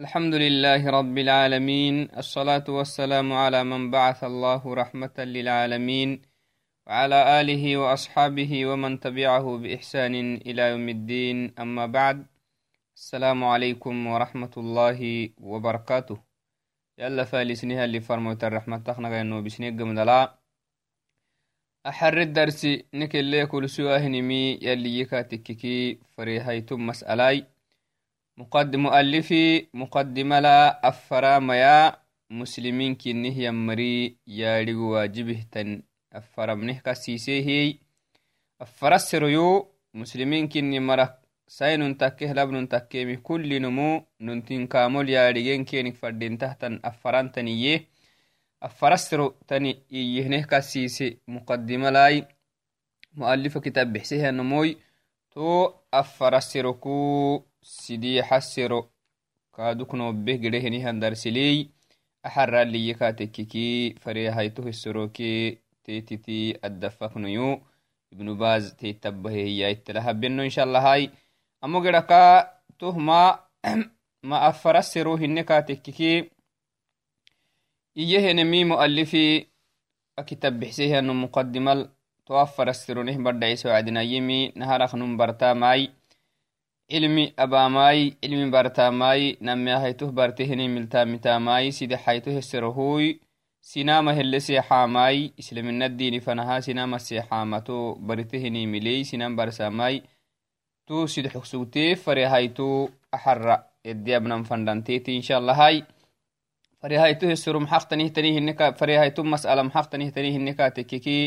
الحمد لله رب العالمين الصلاة والسلام على من بعث الله رحمة للعالمين وعلى آله وأصحابه ومن تبعه بإحسان إلى يوم الدين. أما بعد السلام عليكم ورحمة الله وبركاته. يلا فالسنها اللي فرموت الرحمة تخنق إنه بسنيق مدلا أحر الدرس نكل ليكل سواهنمي يلي يكاتككي فريهيتم مسألاي. مقدم مؤلفي مقدمة لا أفراميا مسلمين كنه يمري ياري واجبه تن. أفرمنه كسيسيه أفرسر يو مسلمين كني مرك سين تكه لبن تكيمي كل نمو. ننتين كامل ياريين كينك فردين تحتن أفران تنيه أفرسر تني يهنه كسيسي. مقدمة لاي مؤلف كتاب بحسيه النموي تو أفرسركو sidii xasiro kaaduknobeh gedehenihan darsiley axaraliye katekkiki farehayto hisoroke tetiti addafaknoyo ibnu baz teitabahehiyaitelahabeno inshalahai amo gedaka toh ma ma afarasiro hine katekkiki iyehenemi mualifi akitabixsehano muqadimal to afarasironeh badhaise wacdinayemi naharaknum bartamai cilmi abamai cilmi bartamai name haytoh bartehene miltamitamai side hayto heserohui sinama hele seexamai islaminadini fanaha sinama seexamato baritehene milei sinan barsamai to side xogsugte fare hayto axara ediabnan fandantete inshalahai fare hayto hesero maxaqtanihtanihine fare hayto masala maxaqtanihtanihine tekeki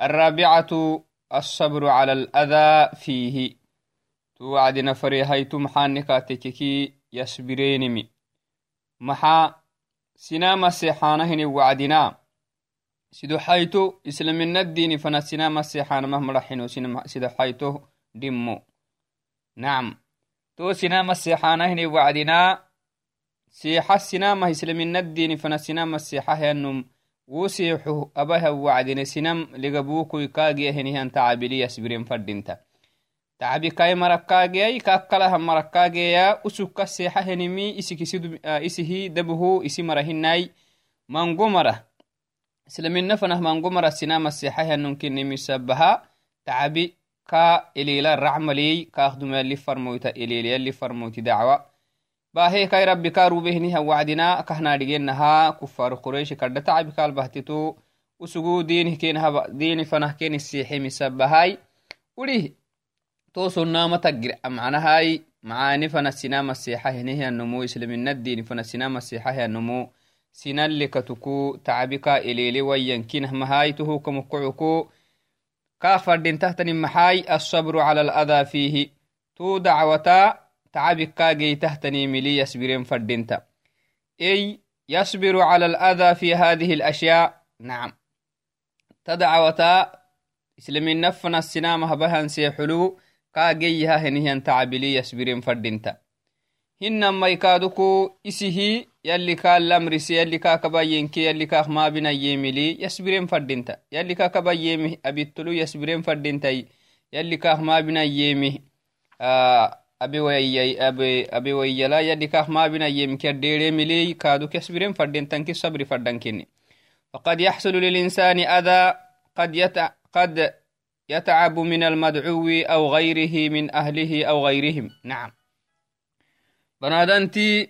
الرابعة الصبر على الأذى فيه tu wacdina farehaytu maxaanikatekeki yasbirenimi maxa sinamaseexanahini wacdina sido hayto islaminadini fana sinamaseexanamah maraxino sido hayto dhimmo nacam to sinamaseexanahini wacdina seexa sinamah islaminadini fana sinamaseexahanum wo seexo abaha wacdine sinam ligabukui tacabili yasbiren fadinta tacbikai marakkageai kakkalaha marakkageya usukka seexa henimi isihi dabuhu isi marahinai mango mara. Islamina fanah mango mara sinama seexa hanunkinimisabaha tacbi ka elila racmaley kaakdumali farmoyta eleliyali farmoyti dacwa bahe kai rabbi ka rubehniha wacdina kahnadhigenaha kufaru quraishi kadha tacbi kalbahtito usugu dini fanah keni seexe misabahai urih tosonnama taggir macnahai macaani fana sinama seexahinehianomo islaminadini fana sinama seexahianomo sinalekatuku tacbika elele wayyankinah mahai tohukamukocuko kaa fadintahtani maxai asabru cala aladaa fiihi to dacwata tacbikaageitahtani mili yasbiren fadinta ey yasbiru cala aladaa fi hadihi alashyaa nacam ta dacwata islaminafana sinamahabahan seexulu kaageyaha henihian tacabili yasbiren fadinta hinamai kaaduku isihi yalli kaa lamrise yalli kaa kabayenke yalli kaak maabinayemili yasbiren fadinta yalli kaa kabayemi abittulu yasbiren fadintai yalli kaak maabinayemi abewayyala yalli kaak maabinayemi kadderemili kaaduk yasbiren fadintanki sabri فقد يحصل للإنسان أذى قد, قد يتعب من المدعو أو غيره من أهله أو غيرهم. نعم. بنادنتي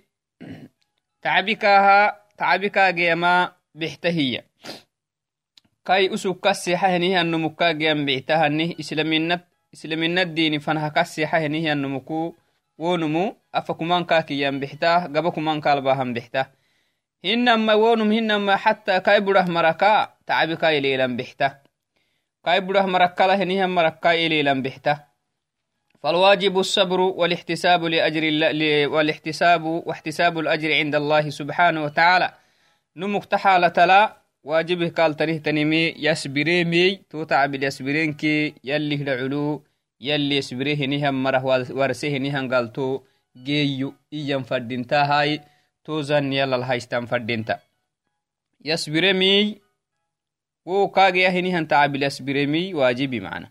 تعبكاها تعبكا جيما بحتهية. كاي أسوك كسيحة هنيه النمكا جيم بعتها نه إسلامنا إسلامنا الدين فنها كسيحة هنيه النمكو ونمو أفكمان كاكي يم بحتاه قبكمان كالباهم بحتاه هنما ونم هنما حتى كاي بره مركا تعبكا يليلا بحتاه كاي بره مركلا هنيها مركا إليلا بحته فالواجب الصبر والاحتساب لأجر الله والاحتساب واحتساب الأجر عند الله سبحانه وتعالى. نمك تحالة لا واجبه قال تريه تنمي يسبريمي توتع باليسبرين كي يلي العلو يلي يسبريه نهم مره ورسيه نهم قالتو جيو إيام فردينتا هاي توزن يلا الهايستان فردينتا. يسبريمي wo kage ahinihan tacabilasbiremi wajibi mana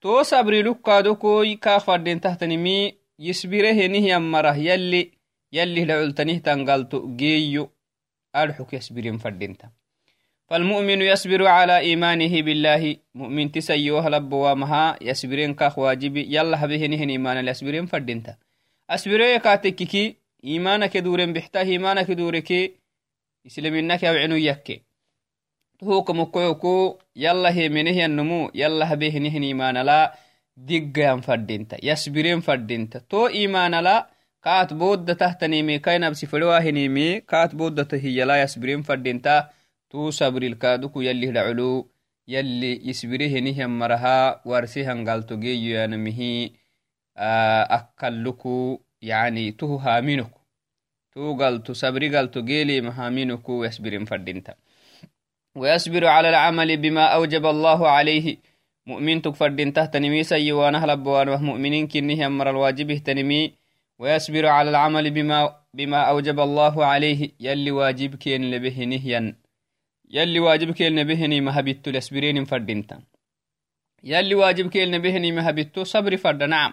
to sabri lukkadokoy kaa fadentahtanimi yisbire henihyan marah yalli يلي لعلتنه تنقلت جيو أرحك يسبرين فردينتا فالمؤمن يصبر على إيمانه بالله. مؤمن تسيوه لبوامها يسبرين كاخ واجبي. يلا هبهنهن إيمان الأسبرين فردينتا أسبرين كاتككي إيمانك دورين بحتاه إيمانك دورك إسلامينك يوعنو يكي. هوك مكوكو يلا هي منه النمو يلا هبهنهن إيمان لا دقيان فردينتا يسبرين فردينتا تو إيمان لا كات بود تهتنيمي كاين بسي فلواهنيمي كات بود تهي لا يسبرين فردينتا تو صبر الكادوكو يلي لعلو يلي يسبريه نهم مرها ورسيها قالتو ويصبر على العمل بما أوجب الله عليه. مؤمن تكفردين تحت نمي سيوان أهل مؤمنين كنه أمر الواجب تنمي ويصبر على العمل بما بما أوجب الله عليه. يلي واجب كين لبه نهيا. يلي واجب كين نبهني مهبتو لسبرين فردينتا يلي واجب كين نبهني مهبتو صبر فرد نعم.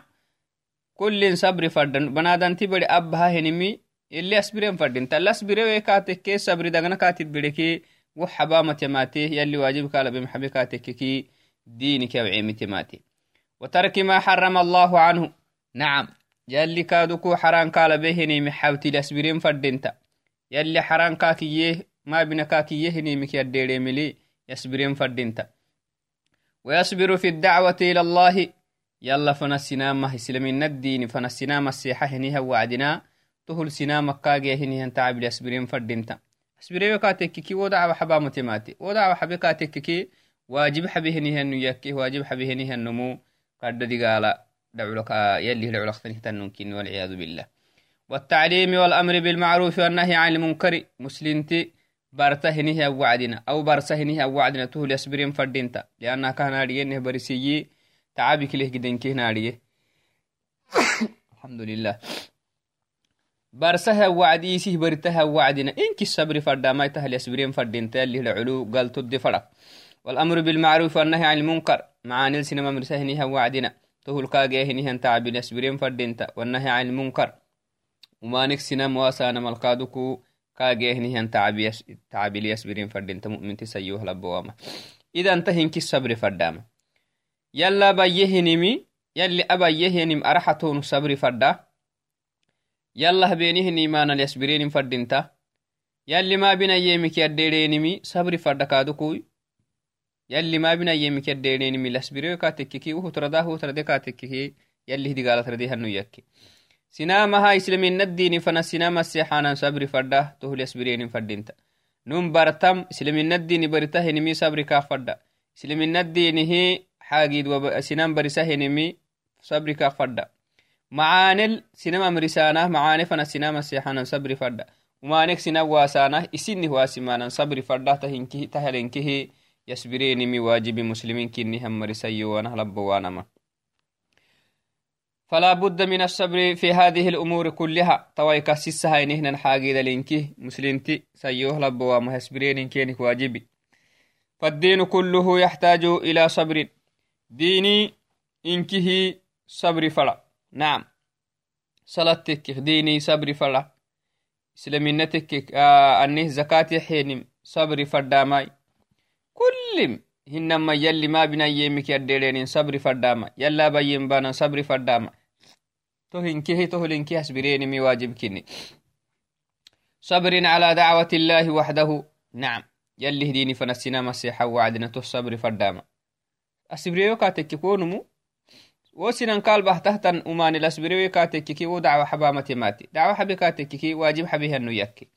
كل صبر فرد بنادان تبري أبها هنمي. اللي أسبرين فردينتا لا أسبرين كي صبر دغنا كاتب بريكي وحبامة ماتي يلي واجب كالا بمحبكاتك كي دينك وعيمتي ماتي وترك ما حرم الله عنه. نعم يلي كادوكو حران كالا بهني محاوتي لأسبرين فردينتا. يلي حران كاكيه ما بنا كاكيه هني مكي الديري ملي يسبرين فردينتا. ويصبر في الدعوة إلى الله. يلا فنسينام سلمين الدين فنسينام السيحة هنيها وعدنا. تهل سينام كاجي هنيها تعب لأسبرين فردينتا. Asbireyo katekkiki wo dacwa xabamotemate wo dacwa xabe katekkiki waajib xabehenihannu yakke waajib xabehenihannomu kaddadigala يلي لعلقتنه تنكين والعياذ بالله والتعليم والأمر بالمعروف والنهي عن المنكر مسلمتي برتهنه وعدنا أو برسهنه وعدنا تهل يسبرين فردينتا لأنها كان ناريه برسيي تعابك له جدن كه ناريه الحمد لله barsaha wacdiisih baritaha wacdina inki sabri fardamaitah lyasbiren fardinta yalih laculu galtodde fadak والأمر بالمعروف والنهي عن المنكر. مع نلسنا ممرسهنها وعدنا تهل كاجهنها تعب يسبرين فردينتا والنهي عن المنكر. وما نكسنا مواسانا ملقادكو. كاجهنها تعب تعب يسبرين فردينتا مؤمن تسيوه لبواما. إذا انتهن كي الصبر فرداما. يلا بيهنمي. يلي أبا يهنم أرحتون صبر فردا. Yallah benihin imanan yasbirenin fadinta yalli ma binayemiki adderenimi sabri fadda kadukuy yalli ma binayemiki adderenimi lasbireo katekkiki uhutrada hutrade katekkiki yalli hidigalatrade hanu yakke sinamaha islaminadini fana sinama sexanan sabri fadda tohul yasbirenin fadinta num bartam islaminadini barita henimi sabri ka fadda islaminadinihi xagid sinan barisa henimi sabri ka fadda macaanel sinama mrisaanah macaane fana sinama seexanan sabri fadha umanek sina waasaanah isinih waasimanan sabri fadhah tahalenkihi yasbirenimi waajibi muslimin kini hammarisayowanah labbowaanama فلا بد من الصبر في هذه الأمور كلها تويك سيسها إنهن حاجد لينكي مسلمتي سيوه لبوا مهسبرين كينك واجبي فالدين كله يحتاج إلى صبر ديني إنكه صبر فلا نعم. صلاة تكك ديني صبري فلا إسلامينا تكك آه أنه زكاة حينم صبري فرداماي. كل هنما يلي ما بنا يمك يدرين صبري فرداما يلا بيين بانا صبري فرداما تهين كيه تهلين كيه سبرين مي واجب كني. صبر على دعوة الله وحده. نعم. يلي هديني فنسينا مسيحا وعدنا تو صبري فرداما أسبريو كاتك كونمو؟ Wosinan kalbahtahtan umani lasbirewe katekkiki wo dacwa xabamate mati dacwa xabe katekkiki waajib xabihanu yakke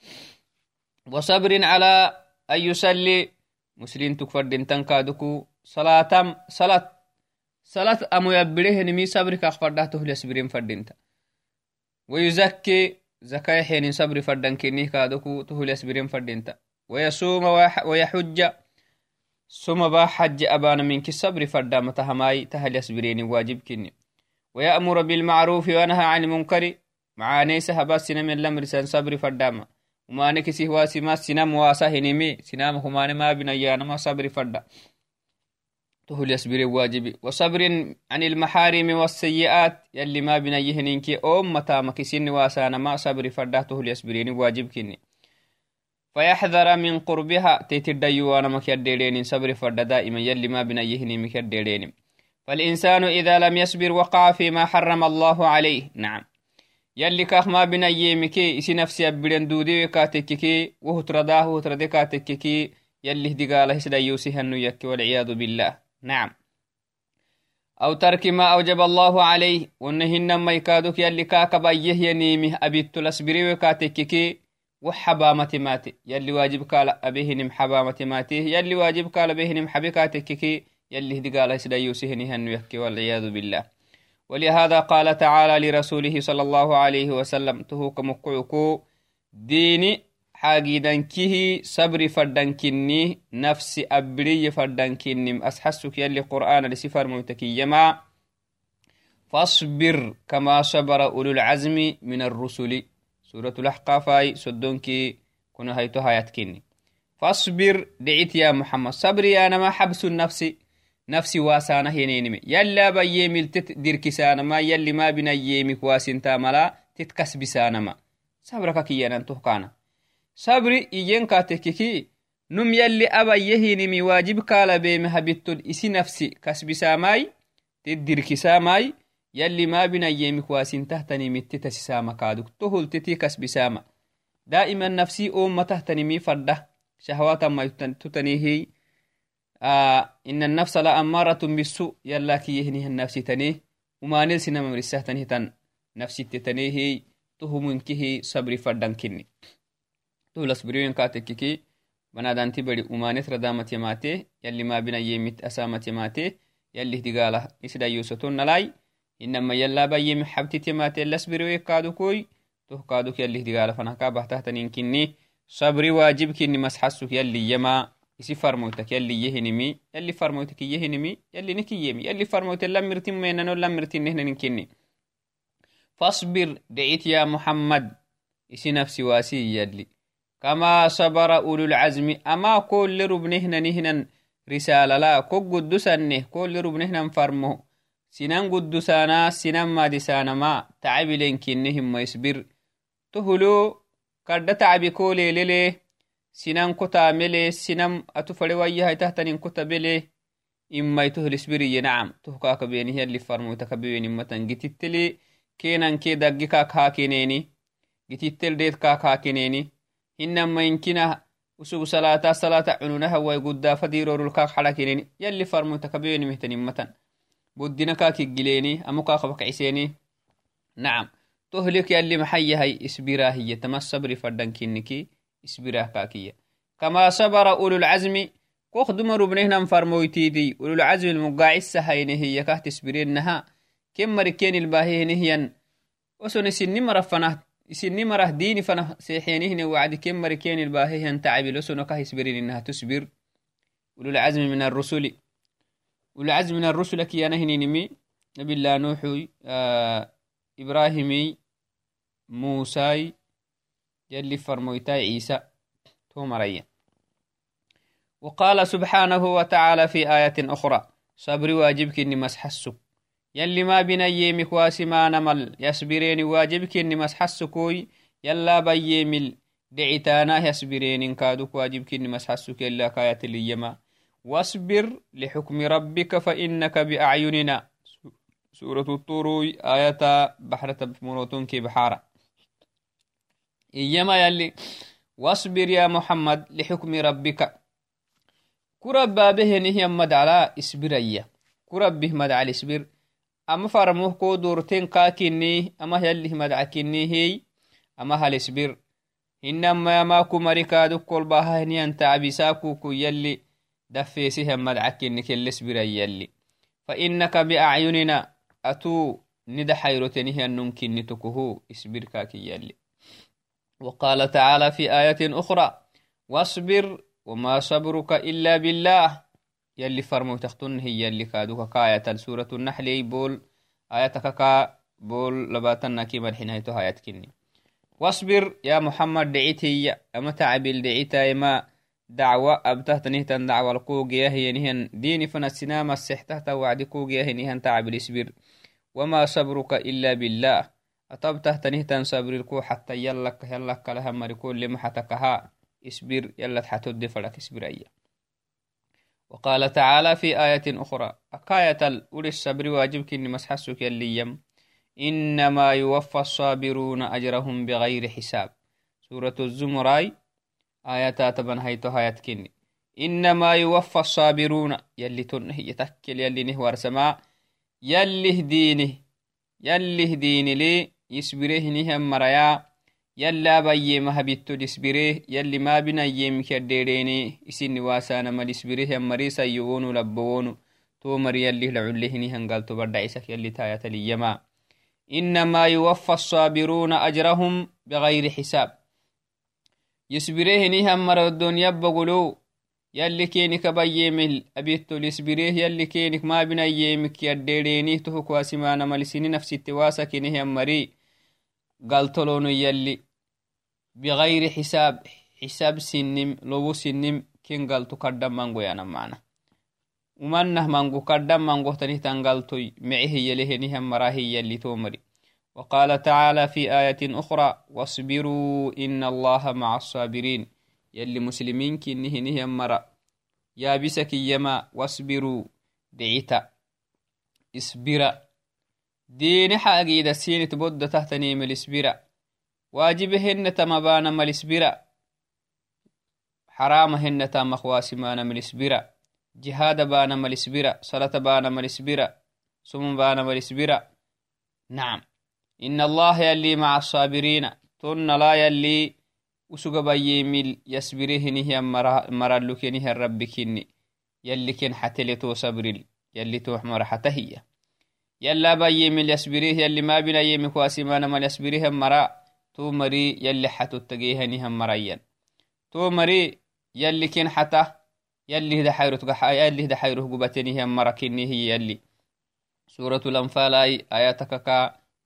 wasabrin cala an yusalli muslintuk fadintan kaduku salatam salat salat amoyabbirehenimi sabrikak faddah tohlasbirin fadinta wayuzakki zakaya xenin sabri faddankinih kaduku tohlasbirin fadinta wayasuma wayaxujja ba xaji abana minki sabri fadama tahamai tahal yasbireni wajib kini ويأمر بالمعروف وينهى عن المنكر. معانيس هبا سنم اللمرسان صبر فداما وما نكسي هو سما سنم واسا هنمي. سنام همان ما بنيانا ما صبر فدا تهل يسبر واجبي. وصبر عن المحارم والسيئات. يلي ما بنيهنينك أم متى مكسين واسانا ما صبر فرده تهل يسبرين واجب كني. فيحذر من قربها. تيتديوانا مكيديرين صبر فرد دائما. يلي ما بنيهني مكيديرين فالإنسان إذا لم يصبر وقع فيما حرم الله عليه. نعم. يلي كاخ ما بنيمكي إسي نفسي أبدن دودي كاتككي. وهترداه وهتردي كاتككي. يلي هدي قاله سدا يوسي هنو يكي. والعياذ بالله. نعم. أو ترك ما أوجب الله عليه. ونهن ما يكادوك. يلي كاك بأيه ينيمه. أبيت الأسبري وكاتككي وحبامة ماتي يلي واجب قال أبيهنم حبامة ماتي يلي واجب قال أبيهنم حبكاتككي يلي هدي قال سدا يوسي هنو يكي والعياذ بالله. ولهذا قال تعالى لرسوله صلى الله عليه وسلم تهوك مقعكو ديني حاجدنكه صبر فردنكني نفسي أبري فردنكني أسحسك يلي قرآن لسفر ممتكيما فاصبر كما صبر أولو العزم من الرسل. سورة الأحقاف سدونك كنا هيتو هايتكني فاصبر دعيت يا محمد. صبري أنا ما حبس النفس. نفسي واسانا هينينمي. يلا بيميل تديركسانا ما يلي ما بنا يميك واسنتا ملا تتكسبسانا ما. صبرك كيانا تهكانا sabri iyyen kaatekkiki num yalli abayyehinimi waajib kaala beeme habittol isi nafsi kasbisaamai tiddirkisaamai yalli maabinayyemik waasintahtaniimitti tasisaama kaaduk tohultiti kasbisaama daa'iman nafsii oomma tahtanimi fadda shahwaatamaytutanihi ina النفس لأمارة بالسوء يلا كي يهنيه النفس تنيه وما نلسي نمم رساه تن نفسي تتنيه تهمنكه صبر فردن كني tulasbiriyoyin katekkiki banadanti bari umanet radamat yamate yalli mabina yemit asamat yamate yalli hdigala isdayusaton nalai inama yallaba yemi xabtit yamate lasbiriyoye kadukoy toh kaduk yalli hdigala fanaka bahtahtaninkinni sabri wajibkinni masxasuk yalli yama isi farmoytak yalli yehinimi yalli farmoytak yehinimi yalli nikiyemi yalli farmoyte lamirtin menano lamirtin nehnaninkinni فاصبر دعيت يا محمد isi nafsi wasi yalli كما صبر أولو العزم أما كل ربنهن نهنا رسالة لا كو قدسنه كل ربنهن فرمه سنان قدسانا سنان ما دسانا ما تعبلين كنهم ما يصبر تهلو كرد تعبي كولي للي سنان كتا ملي سنان أتفري ويها تهتنين كتا بلي إما يتهل سبري نعم. تهكاك بيني اللي فرمو تكبيني متن جتتلي كينان كي دقيقاك هاكينيني. جتتل ديت كاك هاكينيني. inama inkina usug salata salata cununahawai gudda fadirorulkaak xadhakineni yalli farmutakabeenimihtanimatan bodina kaakiggileeni amo kaakabakciseni nacam tohlik yalli maxay yahay isbirahiya tama sabri fadhankiniki isbirah kaakiya kama sabara ululcazmi kokduma rubnehnan farmoytidi ululcazmi lmugaacisa haynehiya kahti isbirenaha ken mariken ilbaahihinihiyan osone sinni marafanah isini marah dini fana seexenihne wacdi ken mari ken ilbaahehan tacabilosono ka hisberin inaha tusbir ululcazmi min arusuli ululcazmi min arusula kiyanahininimi nabilah nuxuy ibrahimiy musai yalli farmoytai ciisa to maraya وقال سبحانه وتعالى في آية أخرى صبر واجبك مسحسك يلي ما بنا يمك واسما نمل يسبرين واجبك إني مسحسكوي يلا بيمل دعيتانا يسبرين كادوك واجبك إني مسحسك إلا كاية اليما واصبر لحكم ربك فإنك بأعيننا. سورة الطروي آية بحرة منوتون كي بحارة. إيما يلي واصبر يا محمد لحكم ربك. كرب به نهي مد على اسبرية كرب به مد على اسبر ama farmuh ko dorten kakini ama yallih madcakinihiy ama halisbir hinamaamaku marikaadu kolbahahniyan tacbisakuku yalli dafeesihan madcakini kellesbiran yalli fainaka biacyunina atuu nida xayrotenihiannunkinni tukuhu isbir kaki yalli وقال تعالى في آية أخرى واصبر وما صبرك إلا بالله. يلي فرمو تختن هي يلي كادوكا كآية سورة النحل بول آية كاكا بول لباتنا كي مدحنا آيات كني. واصبر يا محمد دعيت هي أما تعبل دعيتا ما دعوة أبتهتنهتن دعوة القوقية هي نهن ديني فنسنا مسحتهتا وعد قوقية نهن تعب الإسبير. وما صبرك إلا بالله. أطبتهتنهتن صبر الكو حتى يلك يلك لها مريكون لما حتكها إسبير يلا تحتد فلك إسبير أيه وقال تعالى في آية أخرى أكاية الأولي الصبر واجب كني مسحسك يليم إنما يوفى الصابرون أجرهم بغير حساب. سورة الزمراء آية تبن هيتو هايت كني إنما يوفى الصابرون. يلي تنه يتكل يلي نهوار سما يلي دينه يلي ديني لي. يسبره نهم مريا. يلا بي ما هبتو دسبره يلي ما بنا يم كديريني اسني واسانا ما دسبره مريسا يونو لبونو تو مري يلي لعله نهن قالتو بردعيسك يلي تاية ليما إنما يوفى الصابرون أجرهم بغير حساب يسبره نهم مر الدنيا بقولو يلي كينك بيمل أبيتو لسبره يلي كينك ما بنا يمك يديريني تهك واسمانا ملسيني نفسي التواسك نهم مري galtolonu yalli bigayri xisaab xisaab sinnim lobu sinnim ken galtu kaddan mangoyanan mana umanah mango kaddan mangohtanihtan galtoy mecehiyalehenihan marahiyalli tomari وقال تعالى في آية أخرى واصبروا إن الله مع الصابرين. يلي مسلمين كنه نهم مرأ يا بسك يما واصبروا دعيتا. اصبرا دين حاجي دسين تبود تحتني ملسبرا واجب هن تمبانا ملسبرا حرام هن تام خواسمان ملسبرا جهاد بانا ملسبرا صلاة بانا ملسبرا سم بانا ملسبرا نعم. إن الله يلي مع الصابرين. تن لا يلي وسوق بيميل يسبره نهي مرلك نهي الرب كني يلي كن حتلتو صبرل يلي تو مرحته هي. يلا باي من يسبريه يلي ما بنا يمي كواسي ما نما يسبريه مرا. تو مري يلي حتو تجيه نهم مريا تو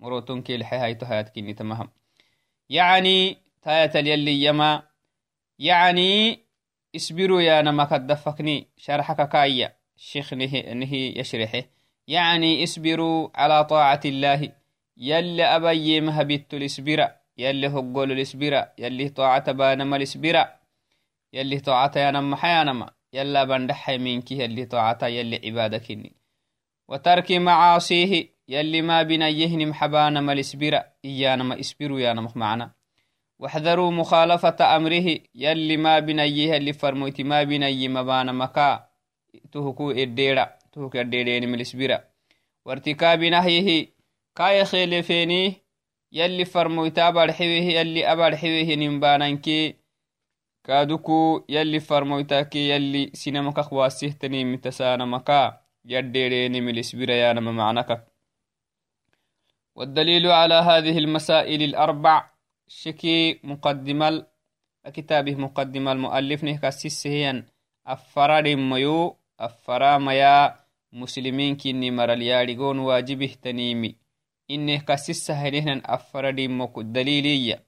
مري يلي كين حتى يلي هدا حيرو تقح يلي هدا حيرو قبتني هم مركني هي يلي سورة الأنفال أي آياتك كا مروتون كي لحي هاي تهايات كيني تمهم يعني تاية يلي يما يعني اسبروا يا نما كدفكني شرحك كايا شيخ نهي, نهي يشرحه يلي الاسبرة الاسبرة الاسبرة ما بنا يهنم حبانما الاسبرة إيانما اسبروا يانما معنا. واحذروا مخالفة أمره يلي ما بنا يهلي فرموتي ما بنا يمبانا مكا. تهكو الديرة توك الديدين من الاسبرا وارتكاب نهيه كاي خيلفيني يلي فرمويتا بارحويه يلي أبارحويه نمبانانكي كادوكو يلي فرمويتاكي يلي سينمك خواسيهتني متسانا مكا. يديرين من الاسبرا يا نما معنك والدليل على هذه المسائل الأربع شكي مقدمة كتابه مقدمة المؤلف نهكاسيس هي أفراد ميو أفرا ميا مسلمين كني مرل ياريغون واجبه تنيمي. إنه كسيس هنهن أفر ديمو دليلية.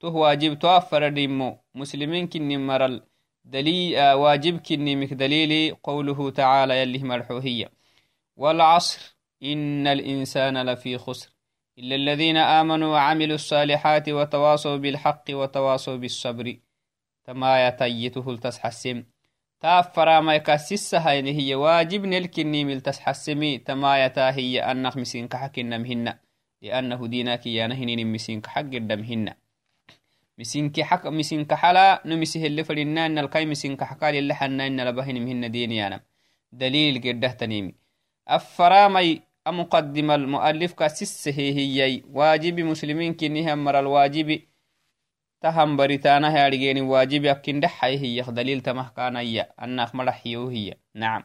تو واجب تو أفر ديمو مسلمين كني مرل دليل آه واجب كني مك دليلي قوله تعالى يليه مرحوهية والعصر إن الإنسان لفي خسر. إلا الذين آمنوا وعملوا الصالحات وتواصوا بالحق وتواصوا بالصبر. تما يتيته التسحسم تأفرا يكاسس هايني هي واجب نلكني ملتس حسمي تمايتا هي أنك مسين كحكنا مهنا لأنه دينك يا نهنين مسين كحق دمهن مسين كحق مسين كحلا نمسيه اللي فرنا إن الكاي مسين كحقال اللي حنا إن لبهن مهن ديني أنا دليل قده تنيمي أفرامي أمقدم المؤلف كاسس هي هي واجب مسلمين كنها مر الواجب. تهم بريتانا هارجين واجب يكين دحي هي. دليل تمه كان هي أنك مرحيو هي. نعم.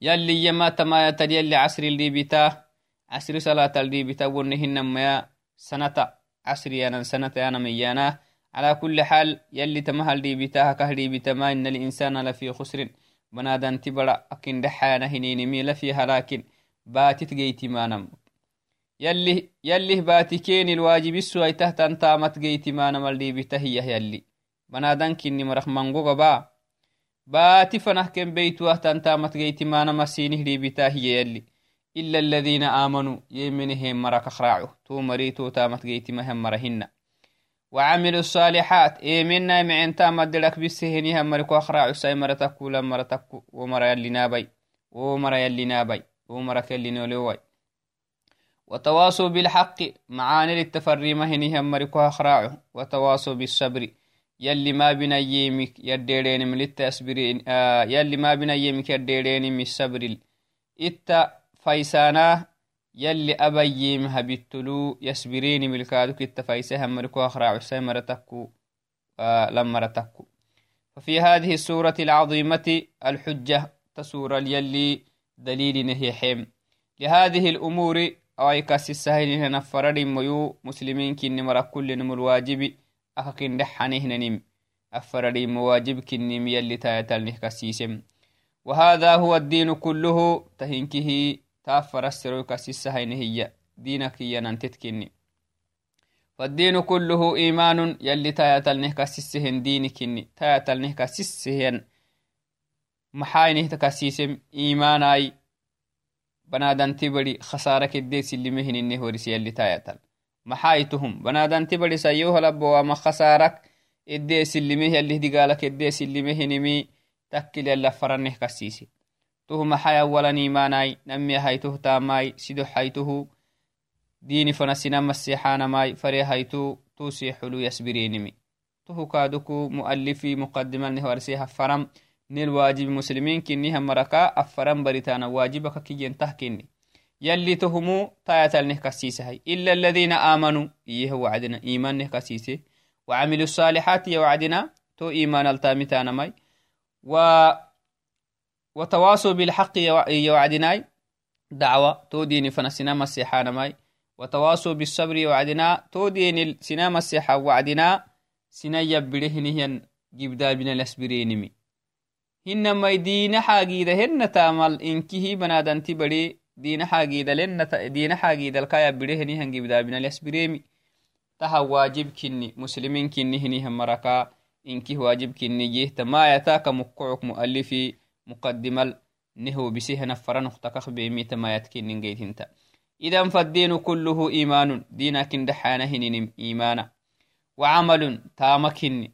يلي يما تما يتل يلي عصر اللي بتا عصر صلاة اللي بتا ونهن ما سنة. عصر يانا سنة يانا ميانا على كل حال يلي تمها اللي بتا كهلي ما إن الإنسان لفي خسر. بنادان تبرا. أكين دحانا هنيني ميلا فيها. لكن باتت جيتي ما نم يلي يلي باتي كين الواجب السوي تهتن تامت جيتي ما نمال دي بتهيه يلي banadan kinni marak mangogaba baati fanah ken beytuah tantamat geytimanama sinih dhibita hiye yalli alladina aamanuu yemenehen mara kakraacu to mari to tamat geytimahen mara hinna وعملوا الصالحات إيمنا معن مدلك بسهنها مركو أخراع ساي مرتكو لمرتكو ومرا يلي نابي ومرا يلي نابي ومرا كلي نولوي وتواصوا بالحق معاني للتفريمة هنها مركو أخراع وتواصوا بالصبر. يلي ما بنا يمك يديرين من التأسبرين آه يلي ما بنا يمك يديرين من الصبر إتا فايسانا يلي أبيم هبتلو يسبريني ملكادك التفايسها مركو أخرع عسي مرتكو آه لما رتكو ففي هذه السورة العظيمة الحجة تسور يلي دليل نهي حيم. لهذه الأمور أو كاس السهل نفرد ميو مسلمين كن مرا كل نم الواجب أخكن دحانه نم أفرد مواجب كنم يلي تايتل نهكسيسم وهذا هو الدين كله تهنكه تافرسروك سيسهين هي دينك هي ننتتكني فالدين كله إيمان يلي تايتلنه كسيسهن دينكني تايتلنه كسيسهن محاينه تكسيسم إيماناي بنادان تبري خسارة كديس اللي مهن إنه ورس يلي تايتل. محايتهم بنادان تبري سيوه لبوا وما خسارك الديس اللي مه يلي دقالك الديس اللي مهن مي تكل يلا فرنه كسيسي tuhuma haya walan imanai nami haytuh tamai sido haytuhu dini fana sina masexanamai fare haytu tusi xulu yasbirinimi tuhu kaduku mualifi muqadimalnih warseha faram nil wajibi muslimin kiniha maraka afaran baritana wajibaka kiyentah kini يلي تهمو تايتل نهكسيسه إلا الذين آمنوا إيه وعدنا إيمان نهكسيسه وعملوا الصالحات يوعدنا تو إيمان التامتان ماي. و وتواصوا بالحق يوعدناي دعوة. توديني فنسنا مسيحانا ماي. وتواصوا بالصبر يوعدنا توديني سنا مسيحا وعدنا سنا يبرهنهن جبدا بنا الاسبرينمي لن دين حاجيدة الكايا برهنهن جبدا بنا الاسبريمي تها واجب كني مسلمين كني هنيهم مركا. إنكه واجب كني جيه ما يتاك مقعك مؤلفي مقدمل نهو بسيه نفر نختكخ بيميت ما يتكين هنتا إذا فالدين كله إيمان. دينك دحانه ننم إيمانا. وعمل تامكن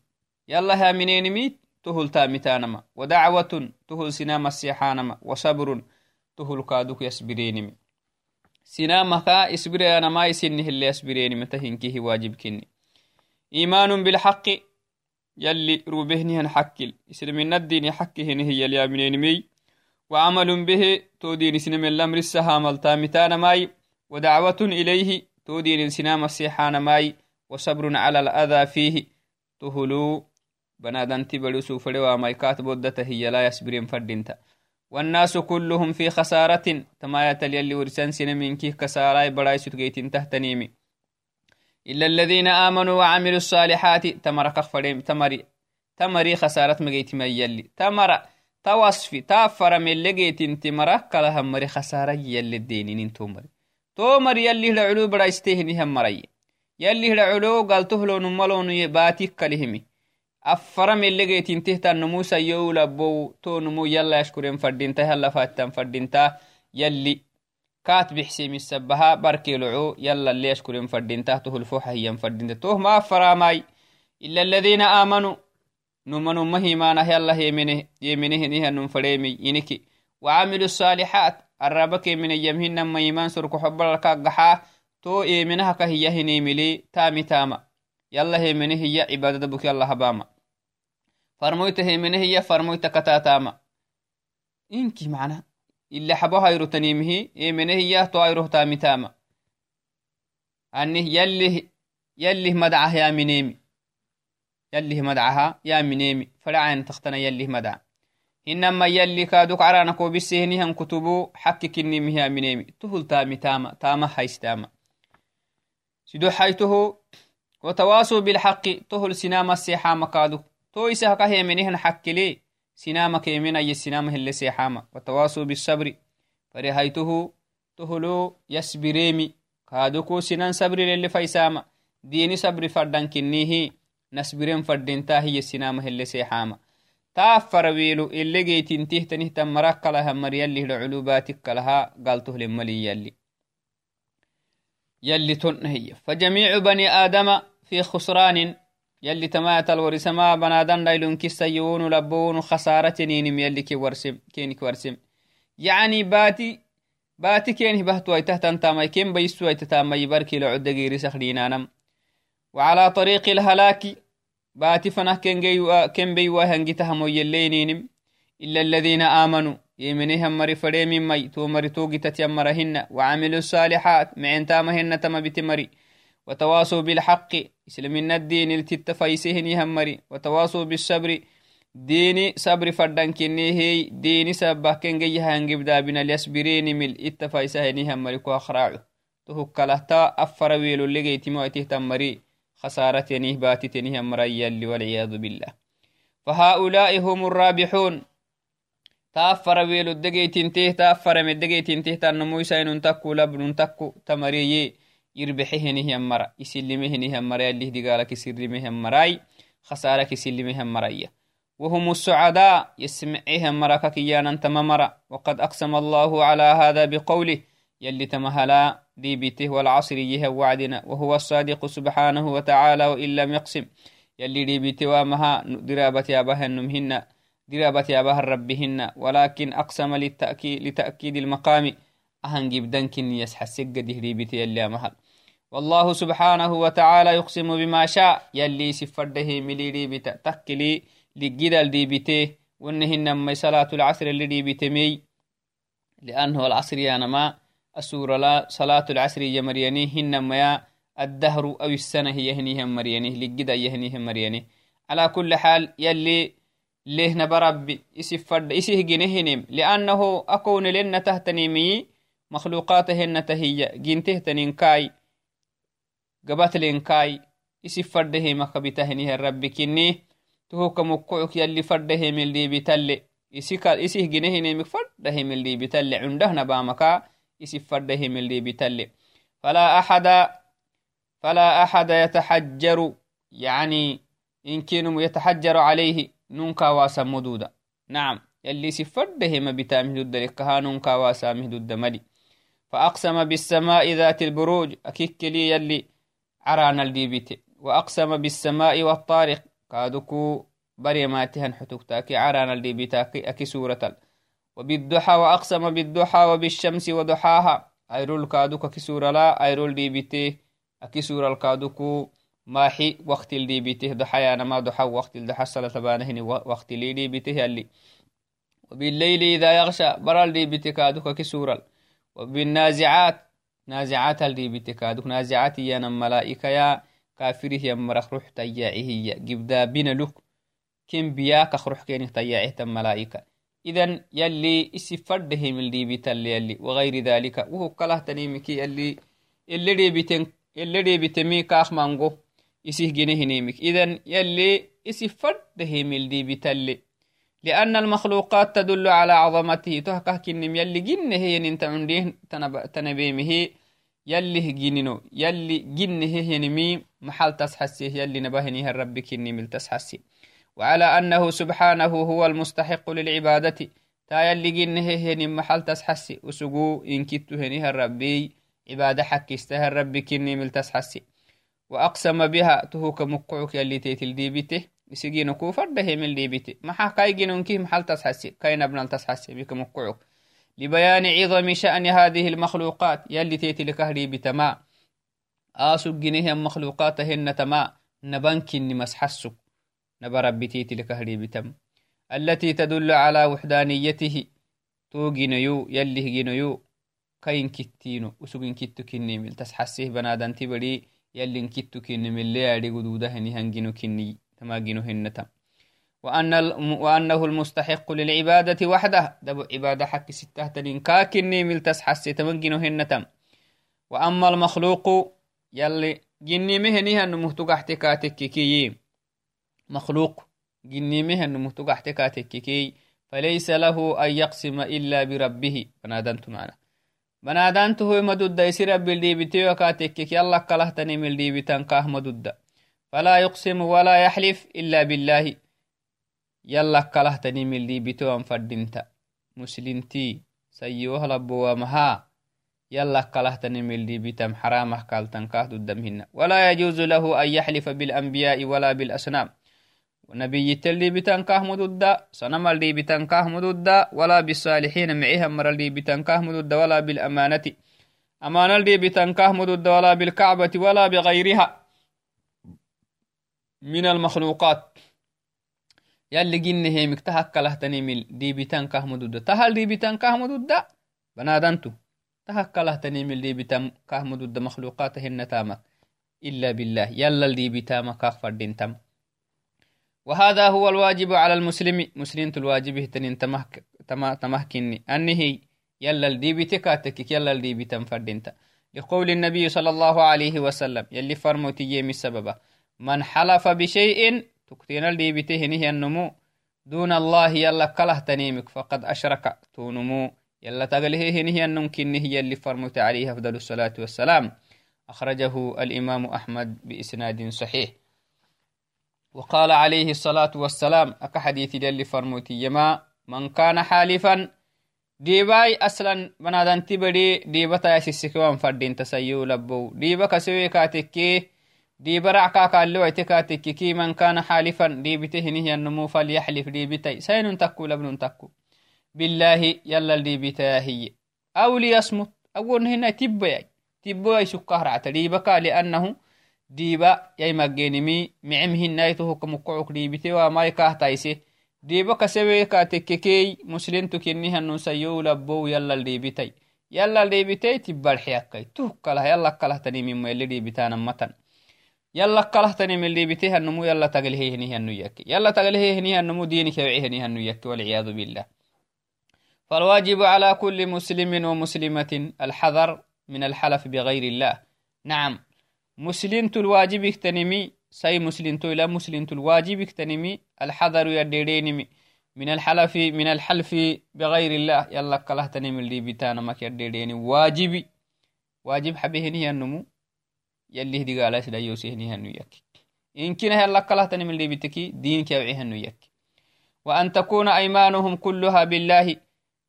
يلا ها منين ميت تهل تامتانما ودعوة تهل سنام السيحانما وصبر تهل كادوك يسبرينمي. سنامك اسبري أنا ما يسنه اللي يسبريني متهنكيه واجب كني. إيمان بالحق يلي روبهني هن حكل. إسلام الدين حكه هي اليامنين مي وعمل به تودين سنم الأمر السهام التامتان ماي ودعوة إليه تودين سنام السيحان ماي وصبر على الأذى فيه تهلو بنادن تبلو سوفر وماي كاتب ودته هي لا يسبرين فردينتا. والناس كلهم في خسارة تما يتلي ورسان سنمين كيه كساراي براي ستغيتين تحتنيمي إلا الذين آمنوا وعملوا الصالحات تمر كفرين تمري تمري خسارة مجيت ما يلي. تمر توصفي تافر من لقيت انت مرك لها مري خسارة يلي الدينين انتو مري. تو مري يلي العلو برا يستهني هم مري. يلي العلو قال تهلو نمالون باتيك كلهمي. من بو تو نمو يلا يشكرين فردين تهلا فاتن فردين يلي كات بحسي مسبها بركي لعو يلا اللي يشكرين فردين تحته الفوحة هي فردين توه ما فراماي إلا الذين آمنوا. نمنوا مهيمانه يلا يمنه يمنه نيه ننفريمي ينكي. وعملوا الصالحات. الربك من يمهن ما يمان سرك حب الكاقحا تو إيمنها كهي هني ملي تامي تاما. يلا هي منه هي عبادة بك يلا هباما. هايرو تنيمه إيمنه إياه تو هايرو تامتاما أنه يلي يلي مدعه يا منيمي يلي مدعها يا منيمي فلعين تختنا يلي مدع. إنما يلي كادوك عرانكو بسيهنهم كتبو حكك النيمه يا منيمي تهل تامي تاما تاما حيس تاما سدو حيته وتواصوا بالحق تهل سنام السيحة مكادو تو إسا هكا منهن حق ليه سنام كيمين أي سنام هل سيحاما وتواصوا بالصبر فرهيته تهلو يسبريمي كادوكو سنان صبر للي فيساما ديني صبر فردان كنيه nasbiren fadintaa hiye sinama hele seexaama taafara wiilu ilegeytintihtanihtan marakkalaha maryallihda culubaatikalaha galtohle mali yalli يلي تمات الورس ما بنادن ليلون كسيون لبون خسارة يلي كي ورسم كين كورسم يعني باتي باتي كين بهتو اي تهتن تامي كين بيسو اي تتام اي بركي لعد وعلى طريق الهلاك باتي فنه كين بي كين بيوا هنجي تهمو يلي نينم. إلا الذين آمنوا يمنهم مري فريم مي تو مري توقي تتيم وعملوا الصالحات معين تامهن تما بتمري مري وتواصوا بالحق. إسلام الدين التتفايسهن يهمري وتواصوا بالصبر. ديني صبر فردن كني ديني سبه كن جي هنجب دابنا اليسبرين مل. اتفايسهن يهمري كو أخراعه تهكلهتا أفر ويلو اللي جيتي موتيه تمري. خسارتنيه باتتنيه مريا والعياذ بالله. فهؤلاء هم الرابحون. تأفر ويلو الدقيتنته تافر من الدقيتنته تنمو يسين تكو لبن تكو تمريي اللي دقالك يسلمه يمراي خسارك يسلمه يمراي وهم السعداء يسمعهم مركك كيانا تممرا وقد أقسم الله على هذا بقوله يلي تمهلا ديبته والعصر يه وعدنا. وهو الصادق سبحانه وتعالى وإن لم يقسم. يلي ديبته وامها درابة أباها النمهن درابة أباها ربهن. ولكن أقسم للتأكيد, لتأكيد المقام أهن جبدن كن يسحسق ديبته يلي أمهل والله سبحانه وتعالى يقسم بما شاء. يلي سفرده ملي ديبته تكلي لجدل ديبته وإنهن ما صلاة العصر اللي ديبته مي. لأنه العصر يانما أسورة لا صلاة العصر يمريني هنما يا الدهر أو السنة هي هنيهم مريني. لقدا يهنيهم مريني. على كل حال يلي ليه نبرب إسفرد إسه جنهنم لأنه أكون لنا تهتنيمي مخلوقاتهن تهي جنته تنينكاي قبات لينكاي إسفرده مكبتهنه الرب كني تهوك مكعك يلي فرده من لي بتل إسه جنهنم فرده من لي بتل عنده نبامكا isifadha himildi bitalle. فلا أحد فلا أحد يتحجر يعني إن كانوا يتحجر عليه نونكا واسا مدودا نعم يلي سفده ما بتامه ضد لكها نونكا واسا ضد مدي فأقسم بالسماء ذات البروج أكيك لي يلي عرانا الديبيت وأقسم بالسماء والطارق. كادوكو بري ماتهن حتوكتاكي عرانا الديبيتاكي أكي سورة وبالضحى وأقسم بالضحى وبالشمس وضحاها. أيرول كادوك كسورة لا. أيرول دي بيته أكسورة الكادوكو ماحي وقت اللي بيته ضحى أنا ما ضحى. وقت الضحى الصلاة تبانهني وقت اللي دي بيته اللي وبالليل إذا يغشى. برال دي بيته كادوك كسورة وبالنازعات. نازعات اللي بيته كادوك نازعات يا ملائكة يا كافره يا مرخ روح تياعيه جبدا بنا لك كم بياك خروح كيني تياعيه ملائكة. إذن يلي إسي فرده من دي بيتل يلي. وغير ذلك وهو كله تنيمكي يلي. اللي لأن المخلوقات تدل على عظمته. تهكه كنم يلي جنه ينين تعنديه تنبيمه. يلي جنينو يلي جنه ينمي محل تسحسيه يلي نبهنيه الرب كني مل تسحسيه وعلى أنه سبحانه هو المستحق للعبادة. تا يلي جنه هني محل تسحسي. وسقو إن كتو هنيها الربي عبادة حق استهى الرب كني مل تسحسي وأقسم بها. تهوك مقعك يلي تيتل ديبته كاين ابن تسحسي. بك مقعك لبيان عظم شأن هذه المخلوقات. يلي تيتل كهري بتما آسو جنيه مخلوقاتهن تما. نبنكني مسحسك نبربتيت لكهري بتم التي تدل على وحدانيته. توجينيو يلي جينيو كاين كتينو. وسوغين كتو كني مل تسحسيه بنادن تبري. يلي كتو كني مل ليادي قدوده هني هنجينو كني جينو هنتا وأن وأنه المستحق للعبادة وحده. دبو عبادة حق ستة تنين. كاكني مل تسحسي تمنجينو هنتا وأما المخلوق يلي جني مهنيها نمهتو قحتكاتك كيكيين مخلوق جنيمه نمتو قحتكاتككي فليس له أن يقسم إلا بربه. بنادنت معنا. بنادنته مدد يسير بالديبتي وكاتكك يلا كلهتني من الديبتان كاه مدد فلا يقسم ولا يحلف إلا بالله. يلا كلهتني من لي بتوان فردنت مسلمتي سيوه لبوا مها يلا كلهتني من لي بتم حرامه كالتن كهد الدمهن ولا يجوز له أن يحلف بالأنبياء ولا بالأسنام ونبي تلي بتنكاه مدودا صنم اللي بتنكاه مدودا ولا بالصالحين معيها مر اللي بتنكاه مدودا ولا بالأمانة. أمانة اللي بتنكاه مدودا ولا بالكعبة. ولا بغيرها. من المخلوقات. يلي جن هي مكتهك لهتني من دي بتنكاه مدودا تهل دي بتنكاه مدودا بنادنتو. دي بتنكاه مدودا مخلوقاتهن تامك إلا بالله. يلا اللي بتامك أخفر دين تم وهذا هو الواجب على المسلم مسلم الواجب تنين تمهك تمهكني أنه يلا الدي تكاتك يلا الدي بتنفردنت لقول النبي صلى الله عليه وسلم. يلي فرموتي يمي السبب من حلف بشيء تكتين الدي بتهنه النمو دون الله يلا كله تنيمك فقد أشرك تونمو يلا تقله هنه النمكنه يلي فرموت عليه أفضل الصلاة والسلام أخرجه الإمام أحمد بإسناد صحيح وقال عليه الصلاة والسلام أكا حديث دل فرموتي يما من كان حالفا ديباي أصلا بنادان تبدي ديبتا يسسكوان فردين تسيو لبو ديبا كسوي كاتكي ديبا رعكا كالو اعتكاتكي من كان حالفا ديبته النمو فليحلف ديبتي سين تكو لبن تكو بالله يلا ديبتا هي أو ليصمت أقول هنا تباي تباي سكهر عتديبك لأنه diiba yaimagenimi micem hinaitohokamukocok diibitewa mai kahtaise diiba kasewe katekkekei muslintu kinihanun sayow labbow yallal diibitay yallal يلا قلهتني من اللي بيته النمو يلا تقله هني هنو يلا تقله هني النمو دينك يبعه هني هنو والعياذ بالله. فالواجب على كل مسلم ومسلمة الحذر من الحلف بغير الله. نعم مسلم الواجب اكتنمي سي مسلمت إلى مسلمت الواجب اكتنمي الحذر يديرينمي من الحلف من الحلف بغير الله. يلا قلهتني من اللي بيتانا ما واجبي واجب حبيه هني النمو هني هنو يك. وأن تكون أيمانهم كلها بالله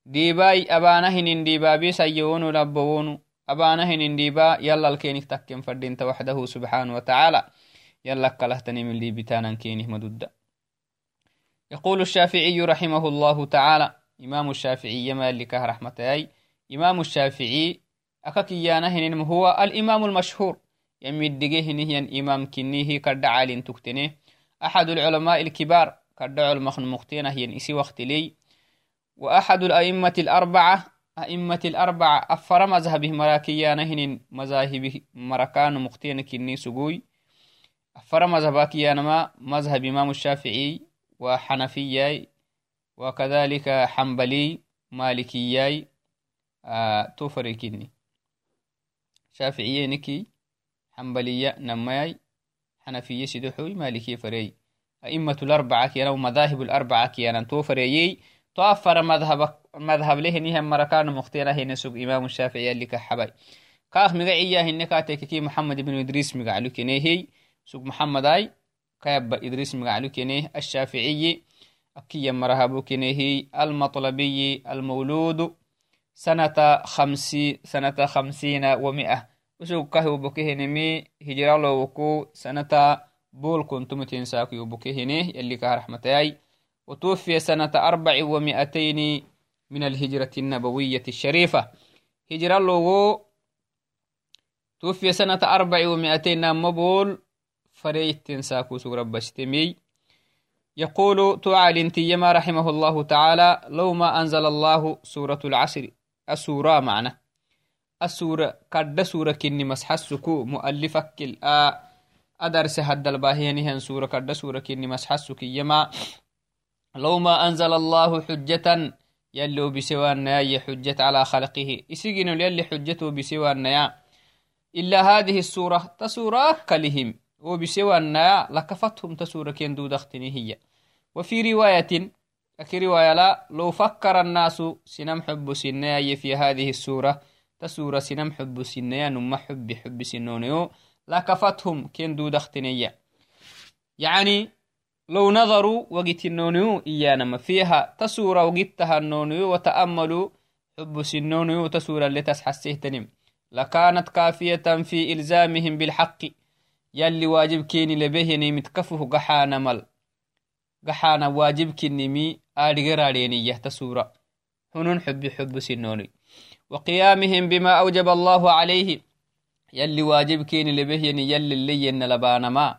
ديباي أبانهن ديبابي سيون لبوون أبانا هنين ديبا يلا الكينك تكين فردين وحده سبحانه وتعالى. يلا كلهتني من لي بتانا كينه مدودة يقول الشافعي رحمه الله تعالى إمام الشافعي يما رحمة أي. إمام الشافعي أكاكيانا هنين هو الإمام المشهور. الدقيه هنين إمام كنيه كرد عالين تكتنه أحد العلماء الكبار كرد علماء مختينة هي إسي وقت لي. وأحد الأئمة الأربعة أئمة الأربعة أفر مذهبه مراكيانا هنين مذاهب مركان مختين كني سقوي. أفر مذهبكيانا ما مذهب إمام الشافعي وحنفياي وكذلك حنبلي مالكياي آه توفري كني شافعية نكي حنبلية نماي حنفية سدحوي مالكي فري أئمة الأربعة كيانا ومذاهب الأربعة كيانا توفري توفر مذهبك مذهب له نهم مركان مختيرة هنا سوق إمام الشافعي اللي كحباي كاخ مقعية هنا كاتيكي محمد بن إدريس مقعلو كنيه سوق محمد أي كيب إدريس مقعلو كنيه الشافعي أكي مرهبو كنيه المطلبي المولود سنة خمسي سنة خمسين ومئة هجرة لوكو سنة بول كنتم تنساكي وبكيه يلي كه رحمة وتوفي سنة أربع ومئتين من الهجرة النبوية الشريفة هجرة اللغو توفي سنة أربع ومئتين مبول فريت تنساكو سورة بشتمي يقول تعالى يما رحمه الله تعالى لو ما أنزل الله سورة العصر السورة معنا سورة كني مسحسكو مؤلفك الآ أدرس هد الباهينهن سورة كد سورة كني مسحسك يما لو ما أنزل الله حجة يلو بسوى النيا حجة على خلقه. إسجن يلي حجته بسوى النيا إلا هذه السورة تسورة كلهم. وبسوى النيا لكفتهم تسورة كندو دختني هي. وفي رواية أكي رواية لا لو فكر الناس سنم حب سنيا في هذه السورة. سنيا نم حب حب سنونيو لكفتهم كندو دختنية يعني لو نظروا وقت النونيو إيانما فيها تسورة وقتها النونيو وتأملوا حب سنونيو تسورة اللي تسحسيه تنم لكانت كافية في إلزامهم بالحق. يلي واجب كيني لبهني متكفه قحانا مل. قحانا واجب كيني مي آدقراريني يهتسورة هنون حب حب سنوني وقيامهم بما أوجب الله عليه. يلي واجب كيني لبهني يلي اللي ين لبانا ما.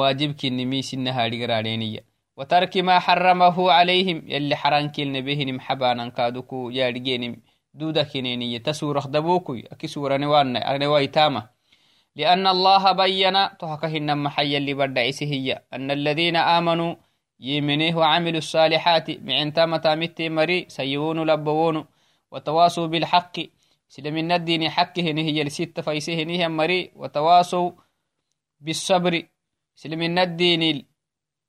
واجب كيني مي سنها آدقراريني وترك ما حرمه عليهم يلي حران كيني بهني محبانا كادوكو يارجيني دودا كنينية تسورة دبوكي أكي سورة نوان نوايتامة لأن الله بين تهكهن محيا اللي بدعسه هي أن الذين آمنوا يمنيه وعملوا الصالحات معن تامة متي مري سيون لبوون. وتواصوا بالحق. سلم الدين حقه هي لست فيسه نيه مري وتواصوا بالصبر. سلم الدين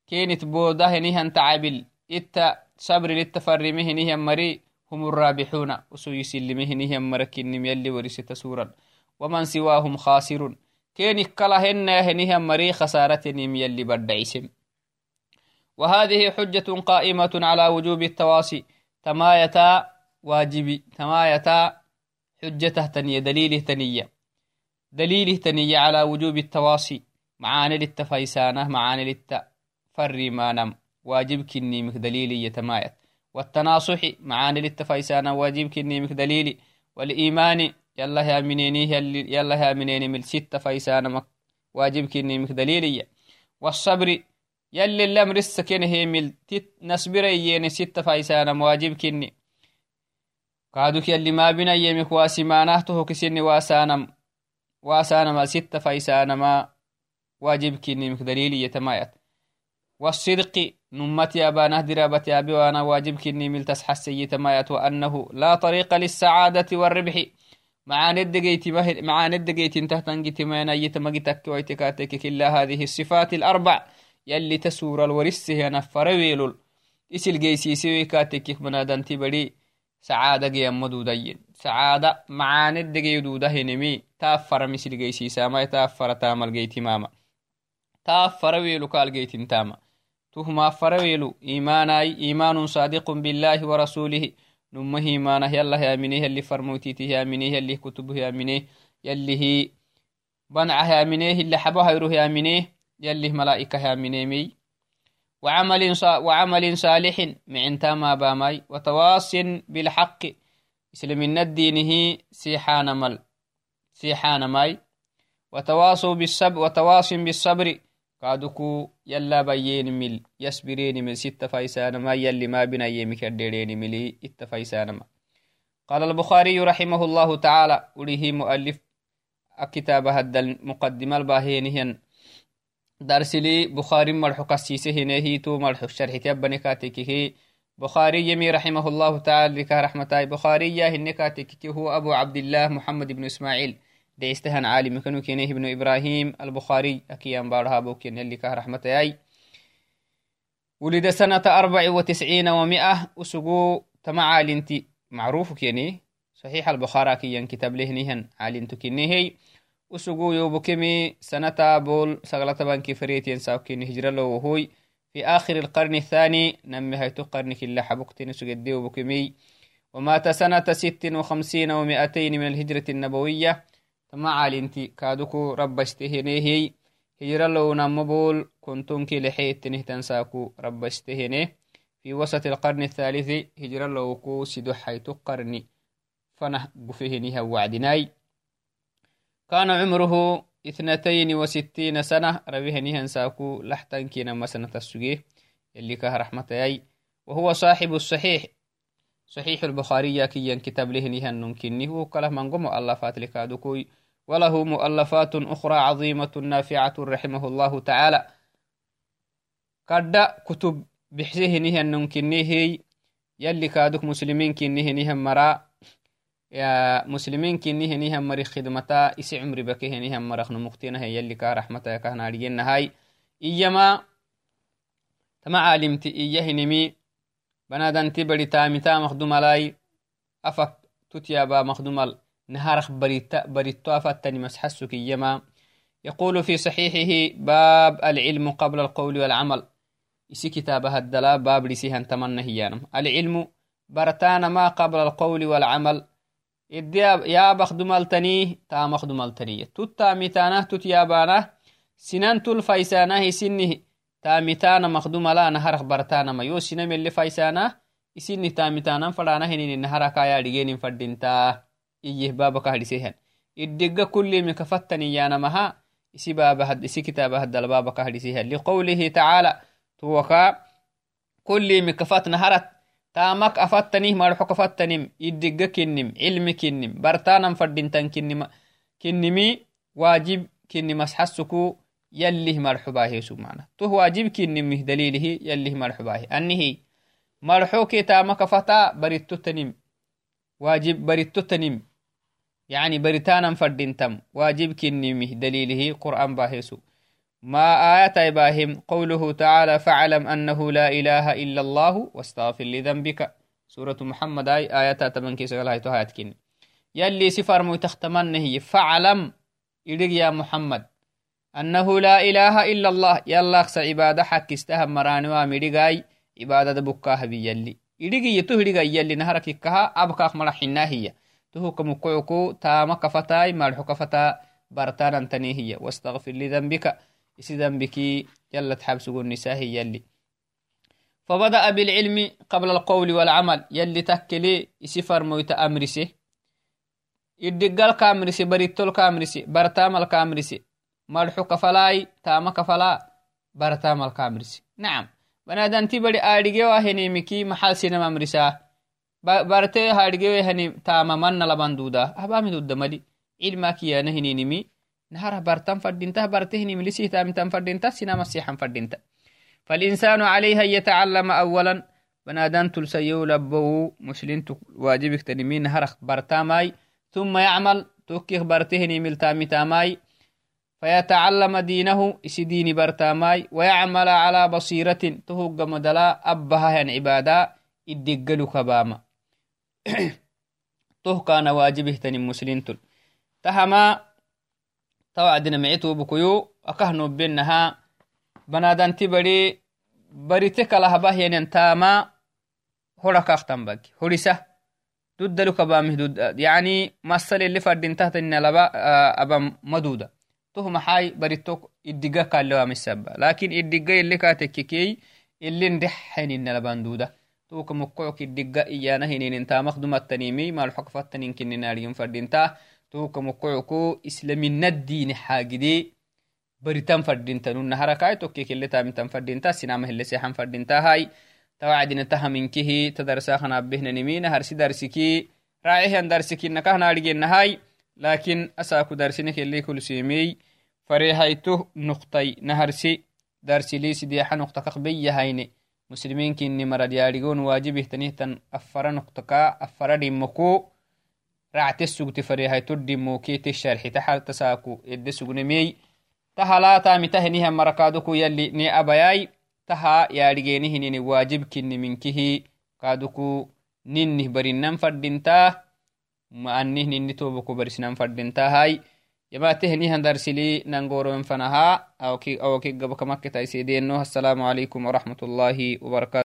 كينت بوده نيه تعبل إتا صبر للتفرمه نيه مري هم الرابحون. وسو سلمهنهم مركنم يلي ورست سورا. ومن سواهم خاسر كين كلهن هنهم مري خسارتنم يلي بدعسم وهذه حجة قائمة على وجوب التواصي. تمايتا واجبي. تمايتا حجته تنية. دليله تنية. دليله تنية على وجوب التواصي. معاني للتفايسانة معاني للتفري ما نم. واجب كني مك دليلي يتمايت والتناصح معاني للتفايسانا واجب كني دليلي. والإيمان يلا يا منيني يلا يا منيني من ستة فايسانا واجب كني دليلي. والصبر يلي اللم رس كنه مل نصبر ستة فايسانا واجب كني قادوك يلي ما بنا يمك واسمانه كسني واسانم واسانما ستة فايسانا ما واجب كني دليلي يتمايت. والصدق نمتي أبانه درابتي أبي وأنا واجب كني ملتس حسيت مايت وأنه لا طريق للسعادة والربح. مع ندقيت مع ندقيت تهتنجت ما نيت مجتك ويتكاتك كلا هذه الصفات الأربع. يلي تسور الورس هي نفر ويلول إسل جيسي سوي كاتك منادن تبري سعادة جيام مدودين سعادة مع ندقي دوده نمي تأفر مثل جيسي ساما تأفر تامل جيتي ماما تأفر ويلو قال جيت تاما تهما فرويلو إيماناي إيمان صادق بالله ورسوله. نمه إيمانه يلا يا منيه اللي فرموتيته يا منيه وعمل وعمل صالح معن تاما باماي وتواص بالحق. إسلام الدينه سيحان مل سيحان ماي. وتواصوا بالصبر وتواص بالصبر. كادوكو يلا بيين مل يسبرين من ستة فايسان ما يلي ما بنا يمك الديرين ملي اتفايسان ما. قال البخاري رحمه الله تعالى وليه مؤلف كتاب هذا المقدمة الباهينهن. درس لي بخاري مرحو قسيسه نهي تو مرحو الشرح تيبني كاتكه بخاري يمي رحمه الله تعالى لك رحمة بخاري يهن كاتكه هو أبو عبد الله محمد بن إسماعيل ديستهن عالم كانوا كينيه ابن إبراهيم البخاري أكيان بارها بوكين اللي كه رحمة أي ولد سنة أربع وتسعين ومئة وسقو تمع عالنتي معروف كيني صحيح البخاري كيان كتاب له نهن عالنتو كينيه سنة بول سغلة بانكي فريتين ساوكين هجرة له وهوي. في آخر القرن الثاني نمي هيتو قرن كلا حبكتين سجدي وبكمي ومات سنة ست وخمسين ومئتين من الهجرة النبوية. tama calinti kaduku rabbastehenehiy hijra lownamabol kontonki lexeettenihtansaku rabbastehene في وسط القرن الثالث هجرة لوكو سيدو حيث قرن فنه قفهنها وعدناي. كان عمره اثنتين وستين سنة. ربهنها ساكو لحتن كينا مسنة السجيه اللي كه رحمة أي وهو صاحب الصحيح. صحيح البخاري كي كتاب له نهن نمكنه وكله من قم ألفات لكادوكوي. وله مؤلفات أخرى عظيمة نافعة رحمه الله تعالى. قد كتب بحسه نهن نمكنه يلي كادوك مسلمين كنه نهن مرا. يا مسلمين كي نيه نيه مري خدمتا إسي عمري بكيه نيه مرخ نمقتين هي يلي كا رحمة يا كهنا لجينا هاي إيما تما علمت إيه نمي بنادان تبري تامتا مخدوم علي أفك تتيابا مخدوم نهارخ بريتا بريتا فتني مسحسك إيما يقول في صحيحه باب العلم قبل القول والعمل. إسي كتابها الدلا باب لسيهن تمنى هيانم العلم برتان ما قبل القول والعمل. Idi yaabak dumaltanii taamak dumaltaniya tut taamitanah tut yaabanah sinan tul faysanah isinih taamitana makdumalana harak bartanama yo sinamelle faysanah isinih taamitanan fadanahininin harakaya dhigenin fadinta iyih babaka hadisehan iddiga kullimi kafattaniyyanamaha isi babahad isi kitaabahadala babaka hadisehan liqawlihi tacaala توكا كل مكفات نهرت أفتني مرحو كفتنم يدقا كنم علم كنم برتانا فردنتن كنم كنمي واجب كنم أسحسكو يليه مرحباه سبحانه تو واجب كنم دليله يليه مرحباه أنه مرحو كي تامك فتا بريتو تنم واجب بريتو تنم يعني بريتانا فردنتم واجب كنمه دليله قرآن باهيسو ما آيات إباهم قوله تعالى فاعلم أنه لا إله إلا الله واستغفر لذنبك. سورة محمد آي آيات تمن كيس تهاتكين يلي سفر مو تختمن هي فاعلم. إليك يا محمد. أنه لا إله إلا الله. يلا أخس عبادة حق استهم مرانوا مدقاي عبادة بكاه بي يلي. إليك يتهدق يلي نهرك كها أبقى مرحنا هي. تهو كمقعكو تامك فتاي مرحك فتا برتانا تنيهية واستغفر لذنبك. isidanbiki yalat xabsugunnisahi yalli. Fabada'a bilcilmi qabla alqawli walcamal yalli takkele isi farmoyta amrise iddiggal amrise barittolka amrise bartaamal kaamrise marxu kafalaai taama kafalaa bartamalka amrise nacam banadanti bari aadhigewa henemiki maxal sinam amrisaa barte haadhigewe taama manna laban duuda ahbaamidudda mali. Cilmaa kiyaana hininimi نهر برتن فردينته برتهني ملسيه تامتن فردينته سنا مسيحا فردينته فالإنسان عليه أن يتعلم أولا بنادان تلسيو لبو مسلين واجبك تنمين نهر برتاماي ثم يعمل توكيخ برتهني ملتامي تاماي. فيتعلم دينه إسي ديني برتاماي ويعمل على بصيرة تهوغ مدلا أبها يعني عبادة إدقلو كباما ته كان واجبه تنم تل. تهما tawacdina micito bukuyu akahno benaha banadanti bari barite kalahabahyanen tama horakaktanbag horisa duddalukabamih yani masalili fadintahtaninalaba aba maduda toh maxai barito idiga kalewamisaba lakin idiga ili katekkikey ilin dexeninalabanduda tuka mukook idiga iyana hininin tamak dumattanimi malxokfattaninkininarigin fadinta توك مقعكو إسلامنا الدين حاجدي بريتان فردينتا هركاي توكي كل تامتان فردينتا سينما هل سيحان فردينتا هاي. توعدنا تها منكه تدرسا خنا بهنا نمين هرسي درسكي. راعيه ان درسكي نكهنا أرجينا هاي. لكن أساكو درسنك اللي كل racte sugti farihaytodimookete sharxita xal tasaaku edde sugnemey tahala tamitahenihan marakaduku yalli ne abayai taha yaadhigenihinini waajib kinni minkihi kaduku ninnih barinan fadhintaa ma'annih ninni toboku barisinan fadhintahai yamatehenihan darsili nangorowen fanaha awaki gabakamakketaisedeeno assalamu alaikum warahmatullahi wabarakatu